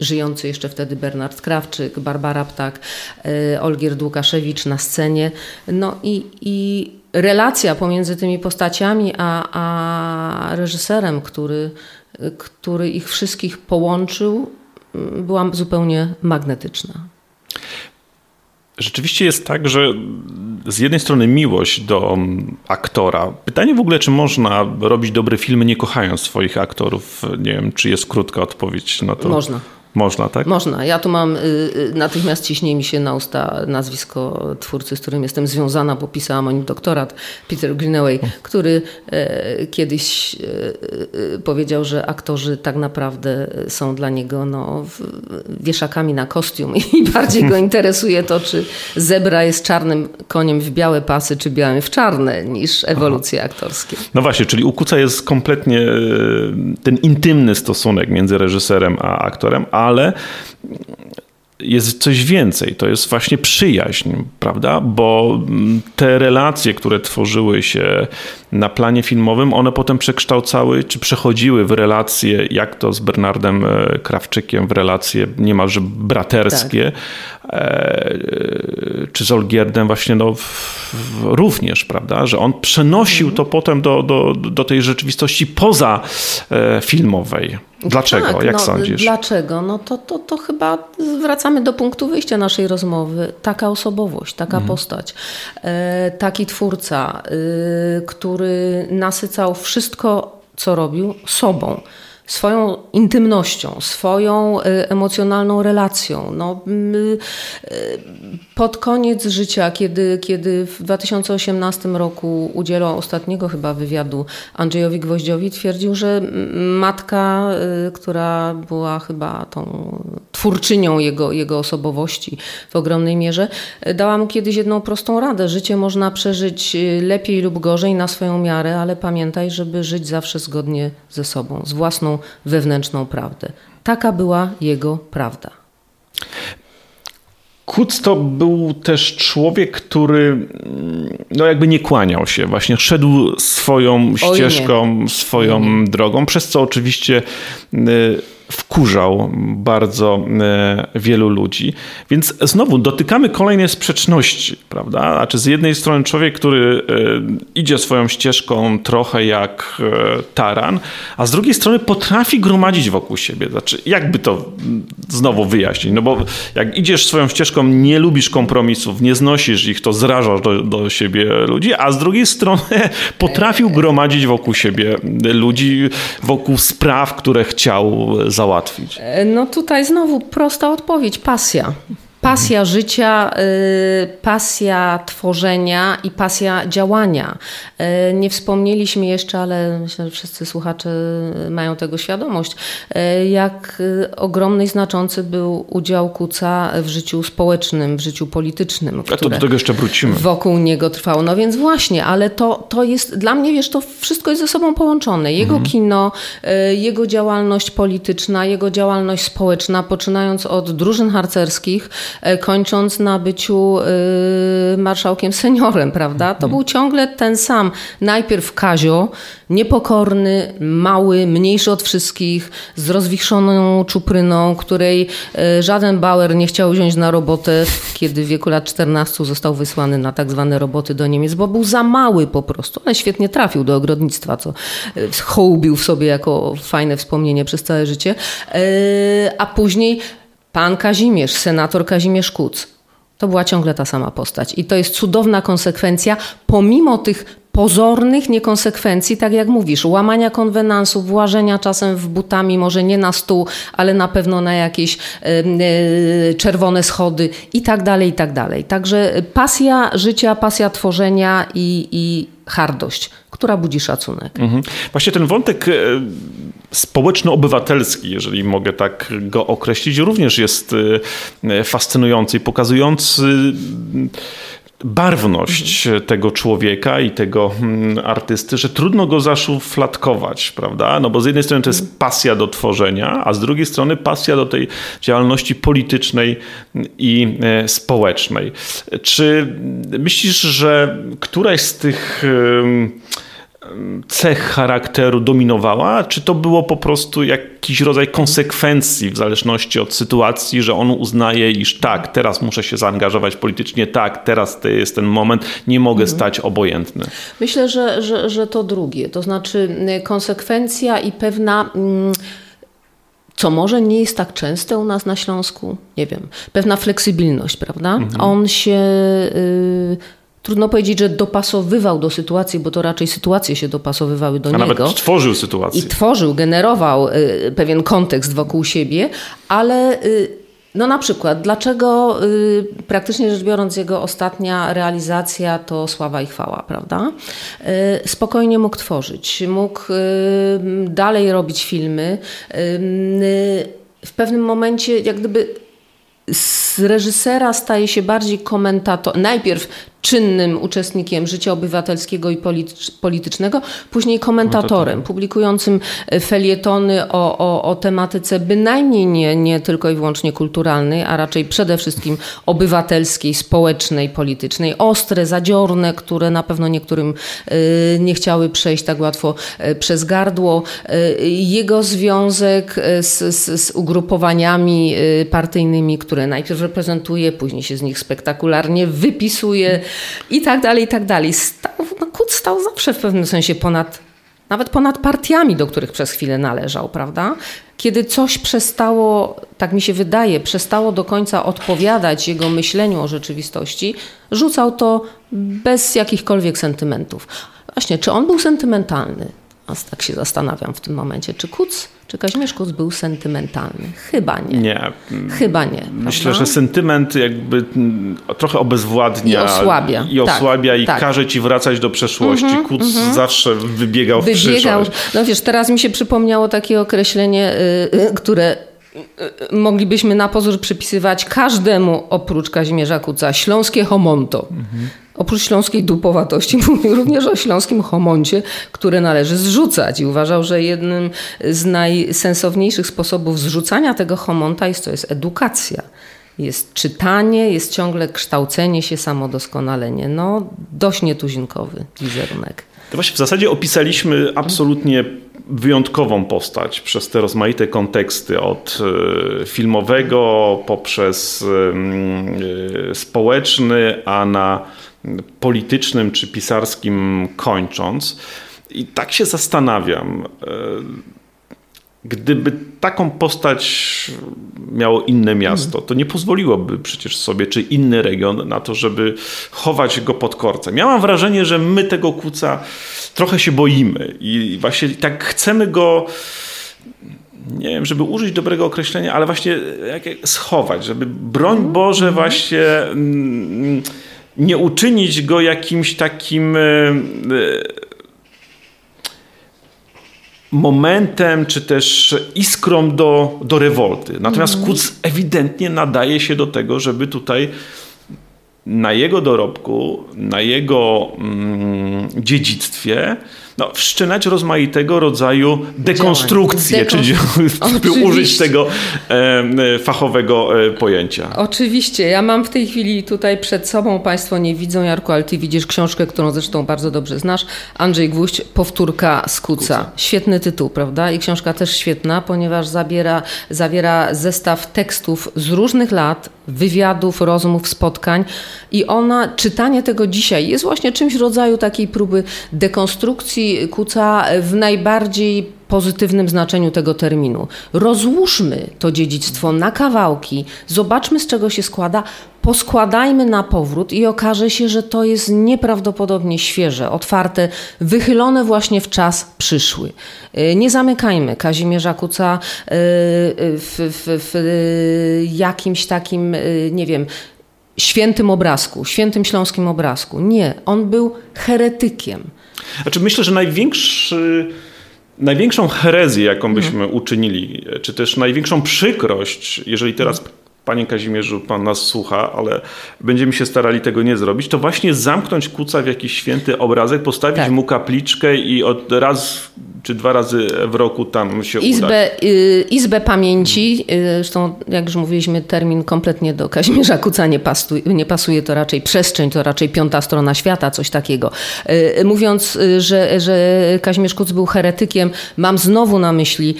żyjący jeszcze wtedy Bernard Krawczyk, Barbara Ptak, e, Olgier Dłukaszewicz na scenie. No i, i relacja pomiędzy tymi postaciami a, a reżyserem, który, który ich wszystkich połączył, była zupełnie magnetyczna. Rzeczywiście jest tak, że z jednej strony miłość do aktora. Pytanie w ogóle, czy można robić dobre filmy nie kochając swoich aktorów? Nie wiem, czy jest krótka odpowiedź na to. Można. Można, tak? Można. Ja tu mam, y, y, natychmiast ciśnie mi się na usta nazwisko twórcy, z którym jestem związana, bo pisałam o nim doktorat, Peter Greenaway, który e, kiedyś e, e, powiedział, że aktorzy tak naprawdę są dla niego no, wieszakami na kostium i bardziej go interesuje to, czy zebra jest czarnym koniem w białe pasy, czy białym w czarne, niż ewolucje Aha. aktorskie. No właśnie, czyli u Kuca jest kompletnie ten intymny stosunek między reżyserem a aktorem, a ale jest coś więcej, to jest właśnie przyjaźń, prawda? Bo te relacje, które tworzyły się na planie filmowym, one potem przekształcały, czy przechodziły w relacje, jak to z Bernardem e, Krawczykiem, w relacje niemalże braterskie, tak. E, czy z Olgierdem właśnie no, również, prawda? Że on przenosił to potem do, do, do tej rzeczywistości poza e, filmowej. Dlaczego? Tak, Jak no, sądzisz? Dlaczego? No to, to, to chyba wracamy do punktu wyjścia naszej rozmowy. Taka osobowość, taka mhm. postać, e, taki twórca, e, który nasycał wszystko, co robił, sobą swoją intymnością, swoją y, emocjonalną relacją. No, y, pod koniec życia, kiedy, kiedy w 2018 roku udzielał ostatniego chyba wywiadu Andrzejowi Gwoździowi, twierdził, że matka, y, która była chyba tą twórczynią jego, jego osobowości w ogromnej mierze, dała mu kiedyś jedną prostą radę. Życie można przeżyć lepiej lub gorzej na swoją miarę, ale pamiętaj, żeby żyć zawsze zgodnie ze sobą, z własną wewnętrzną prawdę. Taka była jego prawda. Kuc to był też człowiek, który no jakby nie kłaniał się, właśnie szedł swoją ścieżką, swoją drogą, przez co oczywiście y, wkurzał bardzo e, wielu ludzi. Więc znowu dotykamy kolejnej sprzeczności, prawda? Znaczy z jednej strony człowiek, który e, idzie swoją ścieżką trochę jak e, taran, a z drugiej strony potrafi gromadzić wokół siebie. Znaczy, jakby to znowu wyjaśnić? No bo jak idziesz swoją ścieżką, nie lubisz kompromisów, nie znosisz ich, to zrażasz do, do siebie ludzi, a z drugiej strony potrafił gromadzić wokół siebie ludzi, wokół spraw, które chciał załatwić? E, no tutaj znowu prosta odpowiedź pasja. Pasja życia, y, pasja tworzenia i pasja działania. Y, nie wspomnieliśmy jeszcze, ale myślę, że wszyscy słuchacze mają tego świadomość, y, jak ogromny i znaczący był udział Kuca w życiu społecznym, w życiu politycznym. A to do tego jeszcze wrócimy. Wokół niego trwało. No więc właśnie, ale to, to jest, dla mnie wiesz, to wszystko jest ze sobą połączone. Jego mhm. kino, jego działalność polityczna, jego działalność społeczna, poczynając od drużyn harcerskich, kończąc na byciu e, marszałkiem seniorem, prawda? To był ciągle ten sam. Najpierw Kazio, niepokorny, mały, mniejszy od wszystkich, z rozwichrzoną czupryną, której e, żaden Bauer nie chciał wziąć na robotę, kiedy w wieku lat 14 został wysłany na tak zwane roboty do Niemiec, bo był za mały po prostu, ale świetnie trafił do ogrodnictwa, co hołbił w sobie jako fajne wspomnienie przez całe życie. A później Pan Kazimierz, senator Kazimierz Kuc. To była ciągle ta sama postać. I to jest cudowna konsekwencja, pomimo tych pozornych niekonsekwencji, tak jak mówisz, łamania konwenansów, włażenia czasem w butami, może nie na stół, ale na pewno na jakieś yy, czerwone schody i tak dalej, i tak dalej. Także pasja życia, pasja tworzenia i, i hardość, która budzi szacunek. Mhm. Właśnie ten wątek e, społeczno-obywatelski, jeżeli mogę tak go określić, również jest e, fascynujący i pokazujący barwność tego człowieka i tego mm, artysty, że trudno go zaszufladkować, prawda? No bo z jednej strony to jest pasja do tworzenia, a z drugiej strony pasja do tej działalności politycznej i e, społecznej. Czy myślisz, że któraś z tych cech charakteru dominowała, czy to było po prostu jakiś rodzaj konsekwencji w zależności od sytuacji, że on uznaje, iż tak, teraz muszę się zaangażować politycznie, tak, teraz to jest ten moment, nie mogę mhm. stać obojętny. Myślę, że, że, że to drugie, to znaczy konsekwencja i pewna. Co może nie jest tak częste u nas na Śląsku, nie wiem, pewna fleksybilność, prawda? Mhm. On się y, trudno powiedzieć, że dopasowywał do sytuacji, bo to raczej sytuacje się dopasowywały do A niego. nawet tworzył sytuację. I tworzył, generował y, pewien kontekst wokół siebie, ale y, no na przykład, dlaczego y, praktycznie rzecz biorąc jego ostatnia realizacja to sława i chwała, prawda? spokojnie mógł tworzyć, mógł dalej robić filmy. w pewnym momencie jak gdyby z reżysera staje się bardziej komentator. Najpierw czynnym uczestnikiem życia obywatelskiego i politycznego, później komentatorem, publikującym e, felietony o, o, o tematyce bynajmniej nie, nie tylko i wyłącznie kulturalnej, a raczej przede wszystkim obywatelskiej, społecznej, politycznej, ostre, zadziorne, które na pewno niektórym e, nie chciały przejść tak łatwo e, przez gardło. Jego związek z, z, z ugrupowaniami partyjnymi, które najpierw reprezentuje, później się z nich spektakularnie wypisuje, i tak dalej, i tak dalej. Stał, no, Kut stał zawsze w pewnym sensie ponad, nawet ponad partiami, do których przez chwilę należał, prawda? Kiedy coś przestało, tak mi się wydaje, przestało do końca odpowiadać jego myśleniu o rzeczywistości, rzucał to bez jakichkolwiek sentymentów. Właśnie, czy on był sentymentalny? Tak się zastanawiam w tym momencie. Czy Kuc, czy Kazimierz Kuc był sentymentalny? Chyba nie. Nie. Chyba nie. Myślę, prawda? że sentyment jakby mm, trochę obezwładnia. I osłabia. I osłabia tak, i tak. każe ci wracać do przeszłości. Mm -hmm, Kuc mm -hmm. zawsze wybiegał w wybiegał. przyszłość. No wiesz, teraz mi się przypomniało takie określenie, yy, które y, moglibyśmy na pozór przypisywać każdemu oprócz Kazimierza Kuca. Śląskie homonto. -hmm. Oprócz śląskiej dupowatości mówił również o śląskim homoncie, które należy zrzucać i uważał, że jednym z najsensowniejszych sposobów zrzucania tego homonta jest to jest edukacja. jest czytanie, jest ciągle kształcenie się, samodoskonalenie. No, dość nietuzinkowy wizerunek. To właśnie w zasadzie opisaliśmy absolutnie wyjątkową postać przez te rozmaite konteksty, od e, filmowego poprzez e, społeczny, a na politycznym czy pisarskim kończąc. I tak się zastanawiam, e, gdyby taką postać miało inne miasto, to nie pozwoliłoby przecież sobie, czy inny region na to, żeby chować go pod korcem. Ja mam wrażenie, że my tego kuca trochę się boimy i właśnie tak chcemy go nie wiem, żeby użyć dobrego określenia, ale właśnie schować, żeby broń. Boże mhm. właśnie mm, nie uczynić go jakimś takim e, momentem, czy też iskrą do, do rewolty. Natomiast mm. Kuc ewidentnie nadaje się do tego, żeby tutaj na jego dorobku, na jego mm, dziedzictwie no, wszczynać rozmaitego rodzaju dekonstrukcje, czyli użyć tego e, fachowego e, pojęcia. Oczywiście. Ja mam w tej chwili tutaj przed sobą, Państwo nie widzą, Jarku, ale Ty widzisz książkę, którą zresztą bardzo dobrze znasz. Andrzej Gwóźdź, Powtórka z Kuca. Świetny tytuł, prawda? I książka też świetna, ponieważ zabiera, zawiera zestaw tekstów z różnych lat, wywiadów, rozmów, spotkań. I ona, czytanie tego dzisiaj jest właśnie czymś w rodzaju takiej próby dekonstrukcji Kuca w najbardziej pozytywnym znaczeniu tego terminu. Rozłóżmy to dziedzictwo na kawałki, zobaczmy z czego się składa, poskładajmy na powrót i okaże się, że to jest nieprawdopodobnie świeże, otwarte, wychylone właśnie w czas przyszły. Y, nie zamykajmy Kazimierza Kuca y, w, w, w jakimś takim, y, nie wiem, świętym obrazku, świętym śląskim obrazku. Nie, on był heretykiem. Znaczy myślę, że największy największą herezję, jaką byśmy mhm. uczynili, czy też największą przykrość, jeżeli teraz Panie Kazimierzu, Pan nas słucha, ale będziemy się starali tego nie zrobić, to właśnie zamknąć kuca w jakiś święty obrazek, postawić tak. mu kapliczkę i od raz czy dwa razy w roku tam się Izbę, y, Izbę Pamięci, y, zresztą jak już mówiliśmy, termin kompletnie do Kazimierza Kuca nie, pasuje, nie pasuje, to raczej przestrzeń, to raczej piąta strona świata, coś takiego. Y, mówiąc, że, że Kazimierz Kuc był heretykiem, mam znowu na myśli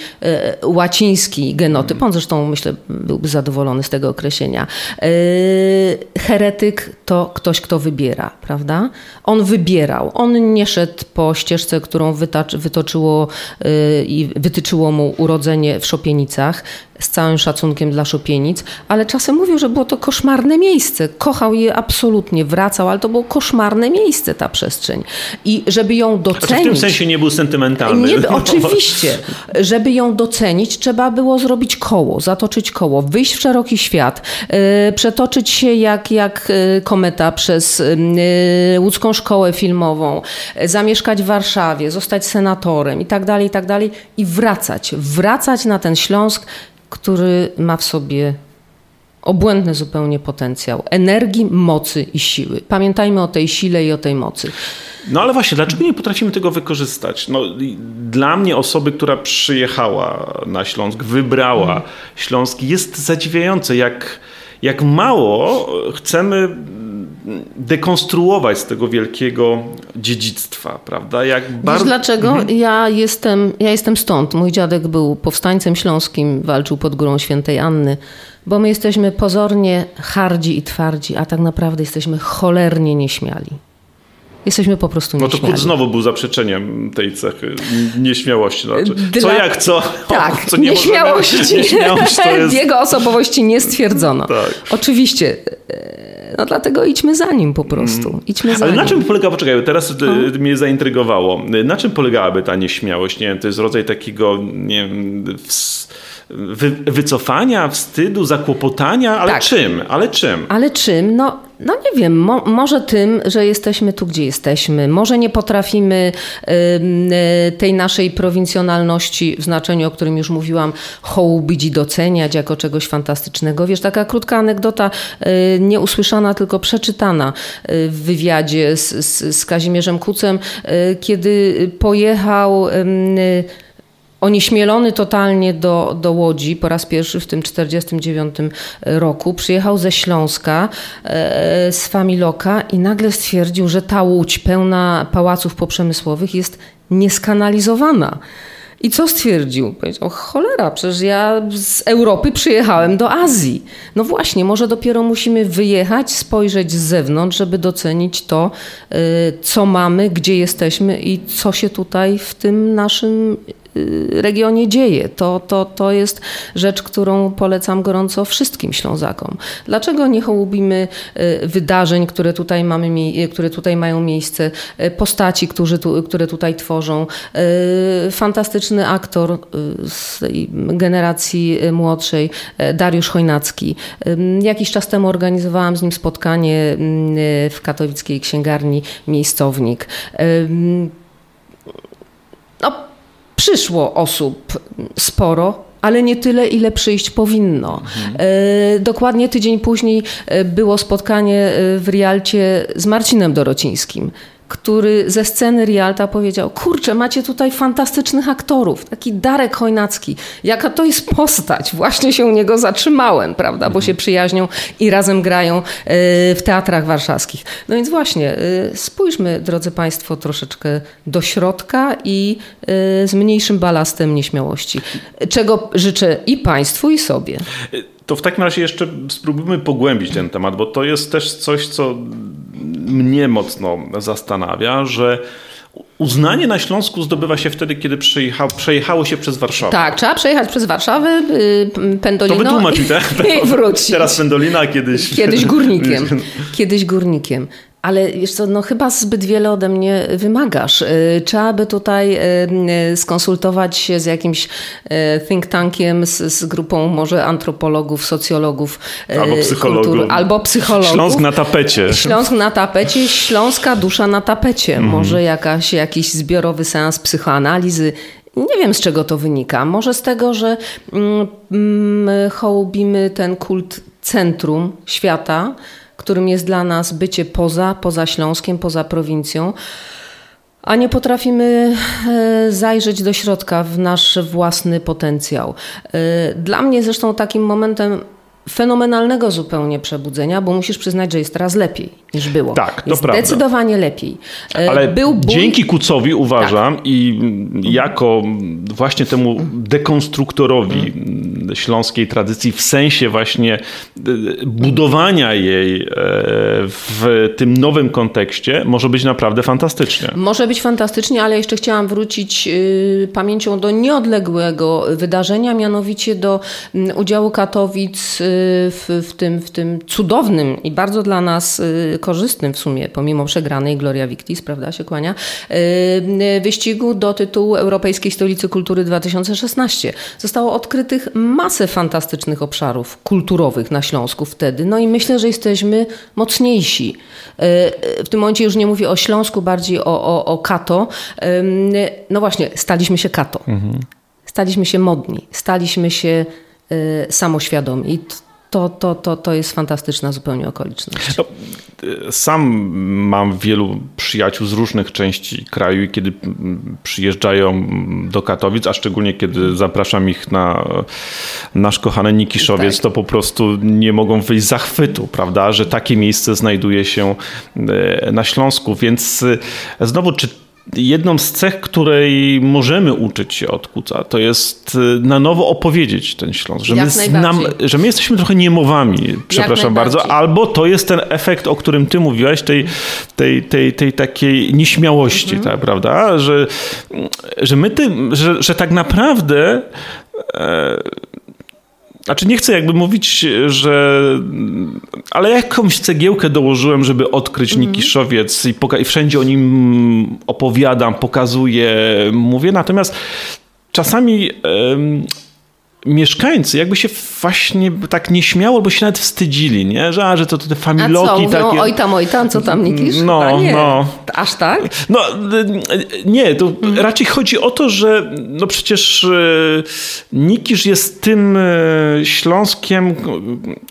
łaciński genotyp, on zresztą myślę byłby zadowolony z tego określenia. Heretyk to ktoś, kto wybiera, prawda? On wybierał, on nie szedł po ścieżce, którą wytoczyło Y, i wytyczyło mu urodzenie w Szopienicach z całym szacunkiem dla Szopienic, ale czasem mówił, że było to koszmarne miejsce. Kochał je absolutnie, wracał, ale to było koszmarne miejsce, ta przestrzeń. I żeby ją docenić... Znaczy w tym sensie nie był sentymentalny. Nie, oczywiście. Żeby ją docenić, trzeba było zrobić koło, zatoczyć koło, wyjść w szeroki świat, yy, przetoczyć się jak, jak y, kometa przez yy, łódzką szkołę filmową, yy, zamieszkać w Warszawie, zostać senatorem i tak dalej, i tak dalej i wracać. Wracać na ten Śląsk który ma w sobie obłędny zupełnie potencjał energii, mocy i siły. Pamiętajmy o tej sile i o tej mocy. No ale właśnie, dlaczego nie potrafimy tego wykorzystać? No, dla mnie osoby, która przyjechała na Śląsk, wybrała mhm. Śląsk, jest zadziwiające, jak, jak mało chcemy dekonstruować z tego wielkiego dziedzictwa, prawda? Jak bardzo... Wiesz dlaczego? Mhm. Ja, jestem, ja jestem stąd. Mój dziadek był powstańcem śląskim, walczył pod górą świętej Anny, bo my jesteśmy pozornie hardzi i twardzi, a tak naprawdę jesteśmy cholernie nieśmiali. Jesteśmy po prostu nieśmiali. No to Kut znowu był zaprzeczeniem tej cechy nieśmiałości. Znaczy, Dla... Co jak co? Tak, co nie nieśmiałości. Możemy, nieśmiałość jest... Jego osobowości nie stwierdzono. Tak. Oczywiście no dlatego idźmy za nim po prostu. Mm. Idźmy za Ale nim. na czym polega, poczekaj, teraz no. mnie zaintrygowało. Na czym polegałaby ta nieśmiałość? Nie wiem, to jest rodzaj takiego, nie wiem, wy, wycofania, wstydu, zakłopotania, ale tak. czym? Ale czym? Ale czym? No, no nie wiem, mo, może tym, że jesteśmy tu, gdzie jesteśmy. Może nie potrafimy y, tej naszej prowincjonalności w znaczeniu, o którym już mówiłam, hołubić i doceniać jako czegoś fantastycznego. Wiesz, taka krótka anegdota, y, nieusłyszana, tylko przeczytana y, w wywiadzie z, z, z Kazimierzem Kucem, y, kiedy pojechał onieśmielony totalnie do, do Łodzi po raz pierwszy w tym 49 roku. Przyjechał ze Śląska, e, z Familoka i nagle stwierdził, że ta Łódź pełna pałaców poprzemysłowych jest nieskanalizowana. I co stwierdził? Powiedział, cholera, przecież ja z Europy przyjechałem do Azji. No właśnie, może dopiero musimy wyjechać, spojrzeć z zewnątrz, żeby docenić to, y, co mamy, gdzie jesteśmy i co się tutaj w tym naszym regionie dzieje. To, to, to jest rzecz, którą polecam gorąco wszystkim Ślązakom. Dlaczego nie hołubimy y, wydarzeń, które tutaj, mamy, y, które tutaj mają miejsce, postaci, którzy tu, które tutaj tworzą. Fantastyczny aktor z generacji młodszej, Dariusz Chojnacki. Jakiś czas temu organizowałam z nim spotkanie w katowickiej księgarni Miejscownik. No, Przyszło osób sporo, ale nie tyle, ile przyjść powinno. Mhm. Dokładnie tydzień później e, było spotkanie e, w Rialcie z Marcinem Dorocińskim który ze sceny Rialta powiedział: Kurczę, macie tutaj fantastycznych aktorów, taki Darek Chojnacki. Jaka to jest postać? Właśnie się u niego zatrzymałem, prawda? Bo się mhm. przyjaźnią i razem grają e, w teatrach warszawskich. No więc właśnie, e, spójrzmy, drodzy Państwo, troszeczkę do środka i e, z mniejszym balastem nieśmiałości. Czego życzę i Państwu, i sobie. To w takim razie jeszcze spróbujmy pogłębić ten temat, bo to jest też coś, co mnie mocno zastanawia, że Uznanie na Śląsku zdobywa się wtedy, kiedy przejecha, przejechało się przez Warszawę. Tak, trzeba przejechać przez Warszawę, yy, to wytłumacz mi, tak? i wrócić. Teraz Pendolina, kiedyś... Kiedyś górnikiem. Kiedyś górnikiem. Ale wiesz co, no chyba zbyt wiele ode mnie wymagasz. Y, trzeba by tutaj y, y, skonsultować się z jakimś think tankiem, z, z grupą może antropologów, socjologów. Albo psychologów. Kultur, albo psychologów. Śląsk na tapecie. Śląsk na tapecie, śląska dusza na tapecie. Mhm. Może jakaś, jakiś zbiorowy seans psychoanalizy. Nie wiem z czego to wynika. Może z tego, że mm, mm, hołubimy ten kult centrum świata, którym jest dla nas bycie poza, poza Śląskiem, poza prowincją a nie potrafimy e, zajrzeć do środka w nasz własny potencjał. E, dla mnie zresztą takim momentem fenomenalnego zupełnie przebudzenia, bo musisz przyznać, że jest teraz lepiej niż było. Tak, to jest prawda. Zdecydowanie lepiej. E, Ale Był dzięki Kucowi uważam tak. i jako właśnie temu dekonstruktorowi śląskiej tradycji w sensie właśnie e, budowania jej e, w tym nowym kontekście może być naprawdę fantastycznie. Może być fantastycznie, ale jeszcze chciałam wrócić pamięcią do nieodległego wydarzenia, mianowicie do udziału Katowic w, w, tym, w tym cudownym i bardzo dla nas y, korzystnym w sumie, pomimo przegranej Gloria Victis, prawda, się kłania, y, wyścigu do tytułu Europejskiej Stolicy Kultury 2016. Zostało odkrytych masę fantastycznych obszarów kulturowych na Śląsku wtedy, no i myślę, że jesteśmy mocniejsi. Y, w tym momencie już nie mówię o Śląsku, bardziej o, o, o Kato. No właśnie, staliśmy się Kato. Mhm. Staliśmy się modni, staliśmy się Y, samoświadomi. I to, to, to, to jest fantastyczna zupełnie okoliczność. No, sam mam wielu przyjaciół z różnych części kraju i kiedy przyjeżdżają do Katowic, a szczególnie kiedy zapraszam ich na nasz kochany Nikiszowiec, tak. to po prostu nie mogą wyjść z zachwytu, prawda, że takie miejsce znajduje się y, na Śląsku. Więc znowu, czy jedną z cech, której możemy uczyć się od Kuca, to jest y, na nowo opowiedzieć ten Śląsk. Że, my, znam, że my jesteśmy trochę niemowami, przepraszam bardzo, albo to jest ten efekt, o którym ty mówiłaś, tej, tej, tej, tej takiej nieśmiałości, mhm. tak, prawda? Że, że my tym, że, że tak naprawdę e, znaczy nie chcę jakby mówić, że... Ale jakąś cegiełkę dołożyłem, żeby odkryć mm. Nikiszowiec i, poka- i wszędzie o nim opowiadam, pokazuję, mówię. Natomiast czasami mieszkańcy jakby się właśnie tak nieśmiało, bo się nawet wstydzili, nie? Że, a, że to te familoki a co, mówią, takie... oj tam, oj tam, co tam Nikisz? No, nie. no. Aż tak? No nie, to mhm. raczej chodzi o to, że no przecież e, Nikisz jest tym e, Śląskiem,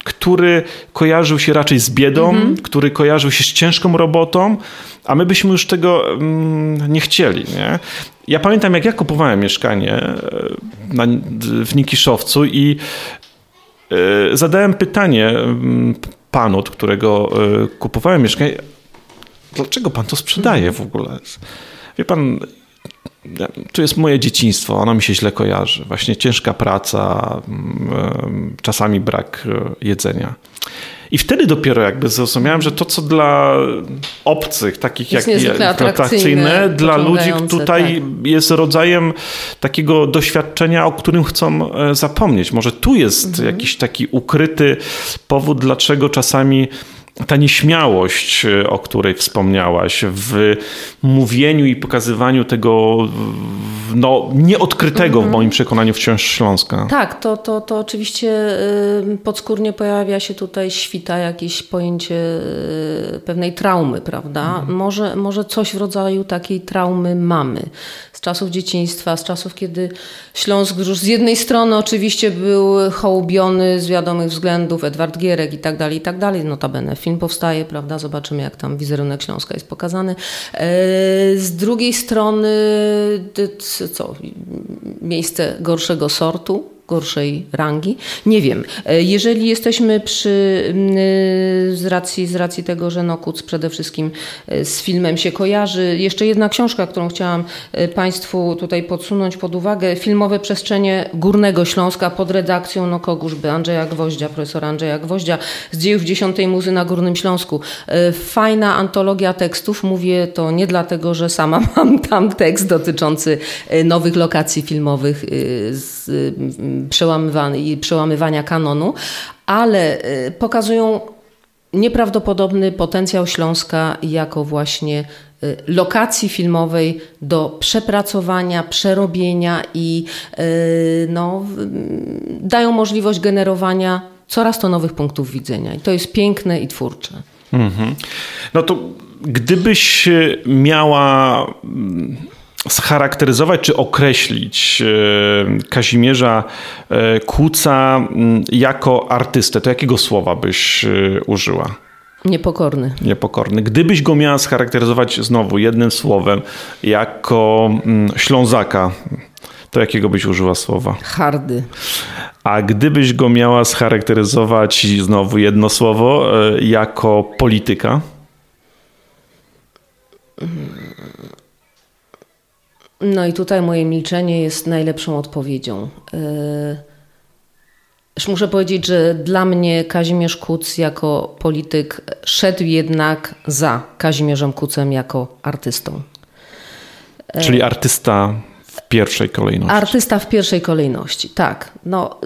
który kojarzył się raczej z biedą, mhm. który kojarzył się z ciężką robotą, a my byśmy już tego mm, nie chcieli. Nie? Ja pamiętam, jak ja kupowałem mieszkanie e, na, w Nikiszowcu i y, zadałem pytanie mm, panu, od którego y, kupowałem mieszkanie, dlaczego pan to sprzedaje w ogóle? Wie pan, to jest moje dzieciństwo, ono mi się źle kojarzy. Właśnie ciężka praca, mm, czasami brak jedzenia. I wtedy dopiero jakby zrozumiałem, że to, co dla obcych, takich jest jak atrakcyjne, dla ludzi tutaj tak. jest rodzajem takiego doświadczenia, o którym chcą e, zapomnieć. Może tu jest mhm. jakiś taki ukryty powód, dlaczego czasami ta nieśmiałość, e, o której wspomniałaś, w mówieniu i pokazywaniu tego no, nieodkrytego w mhm. moim przekonaniu wciąż Śląska. Tak, to, to, to oczywiście podskórnie pojawia się tutaj świta jakieś pojęcie y, pewnej traumy, prawda? Mhm. Może, może coś w rodzaju takiej traumy mamy z czasów dzieciństwa, z czasów, kiedy Śląsk już z jednej strony oczywiście był hołubiony z wiadomych względów, Edward Gierek i tak dalej, i tak dalej. Notabene film powstaje, prawda? Zobaczymy, jak tam wizerunek Śląska jest pokazany. E, z drugiej strony, co? Miejsce gorszego sortu, gorszej rangi. Nie wiem. E, jeżeli jesteśmy przy, z racji, z racji tego, że Nokuc przede wszystkim e, z filmem się kojarzy, jeszcze jedna książka, którą chciałam e, Państwu tutaj podsunąć pod uwagę, Filmowe przestrzenie Górnego Śląska pod redakcją no Koguszby, Andrzeja Gwoździa, profesora Andrzeja Gwoździa z dziejów dziesiątej muzy na Górnym Śląsku. Fajna antologia tekstów, mówię to nie dlatego, że sama mam tam tekst dotyczący nowych lokacji filmowych z przełamywania, kanonu, ale y, pokazują nieprawdopodobny potencjał Śląska jako właśnie y, lokacji filmowej do przepracowania, przerobienia i y, no, dają możliwość generowania coraz to nowych punktów widzenia. I to jest piękne i twórcze. Mhm. No to gdybyś miała scharakteryzować czy określić e, Kazimierza e, Kuca mm, jako artystę, to jakiego słowa byś e, użyła? Niepokorny. Niepokorny. Gdybyś go miała scharakteryzować znowu jednym słowem jako mm, Ślązaka, to jakiego byś użyła słowa? Hardy. A gdybyś go miała scharakteryzować znowu jedno słowo jako polityka? No i tutaj moje milczenie jest najlepszą odpowiedzią. Już muszę powiedzieć, że dla mnie Kazimierz Kuc jako polityk szedł jednak za Kazimierzem Kucem jako artystą. Czyli artysta w pierwszej kolejności. Artysta w pierwszej kolejności, tak. No,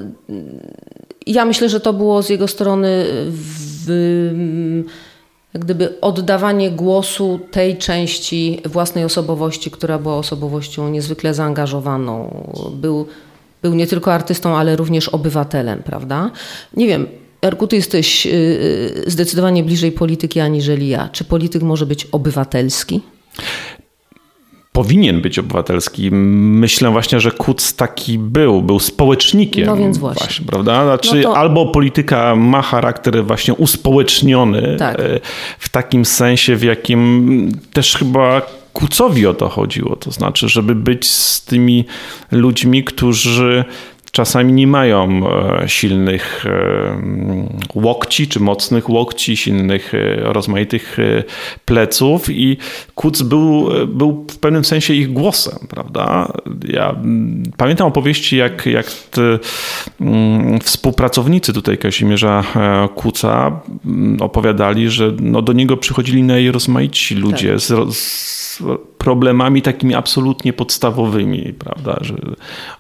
ja myślę, że to było z jego strony w, jak gdyby oddawanie głosu tej części własnej osobowości, która była osobowością niezwykle zaangażowaną. Był, był nie tylko artystą, ale również obywatelem, prawda? Nie wiem, Erku, ty jesteś y, y, zdecydowanie bliżej polityki aniżeli ja. Czy polityk może być obywatelski? Powinien być obywatelski. Myślę właśnie, że Kuc taki był, był społecznikiem. No więc właśnie. właśnie prawda? Znaczy no to... albo polityka ma charakter właśnie uspołeczniony tak. E, w takim sensie, w jakim też chyba Kucowi o to chodziło. To znaczy, żeby być z tymi ludźmi, którzy czasami nie mają e, silnych e, łokci, czy mocnych łokci, silnych, e, rozmaitych pleców i Kuc był, był w pewnym sensie ich głosem, prawda? Ja pamiętam opowieści, jak, jak te, mm, współpracownicy tutaj Kazimierza Kuca opowiadali, że no do niego przychodzili najrozmaici ludzie tak. z, z problemami takimi absolutnie podstawowymi, prawda, że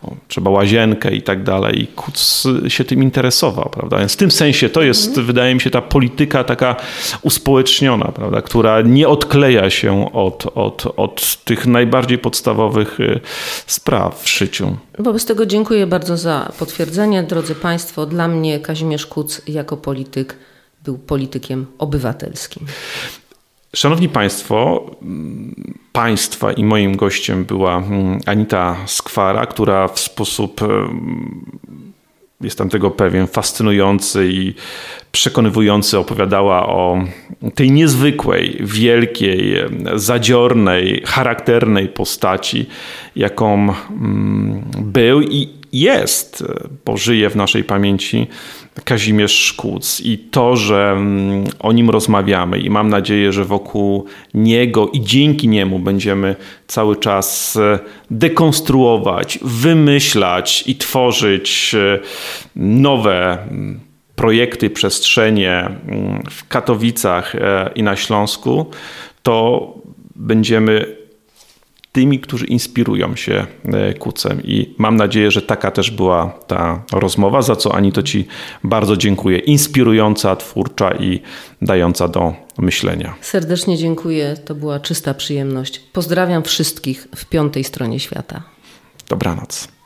o, trzeba łazienkę i tak dalej. I Kuc się tym interesował, prawda. Więc w tym sensie to jest, mhm. wydaje mi się, ta polityka taka uspołeczniona, prawda, która nie odkleja się od, od, od tych najbardziej podstawowych y, spraw w życiu. Wobec tego dziękuję bardzo za potwierdzenie. Drodzy Państwo, dla mnie Kazimierz Kuc jako polityk był politykiem obywatelskim. Szanowni Państwo, Państwa i moim gościem była mm, Anita Skwara, która w sposób jestem tego pewien, fascynujący i przekonywujący opowiadała o tej niezwykłej, wielkiej, zadziornej, charakternej postaci, jaką mm, był i jest, bo żyje w naszej pamięci Kazimierz Szkuc i to, że mm, o nim rozmawiamy i mam nadzieję, że wokół niego i dzięki niemu będziemy cały czas e, dekonstruować, wymyślać i tworzyć e, nowe mm, projekty, przestrzenie mm, w Katowicach e, i na Śląsku, to będziemy tymi, którzy inspirują się e, kucem. I mam nadzieję, że taka też była ta rozmowa, za co Ani to Ci bardzo dziękuję. Inspirująca, twórcza i dająca do myślenia. Serdecznie dziękuję, to była czysta przyjemność. Pozdrawiam wszystkich w piątej stronie świata. Dobranoc.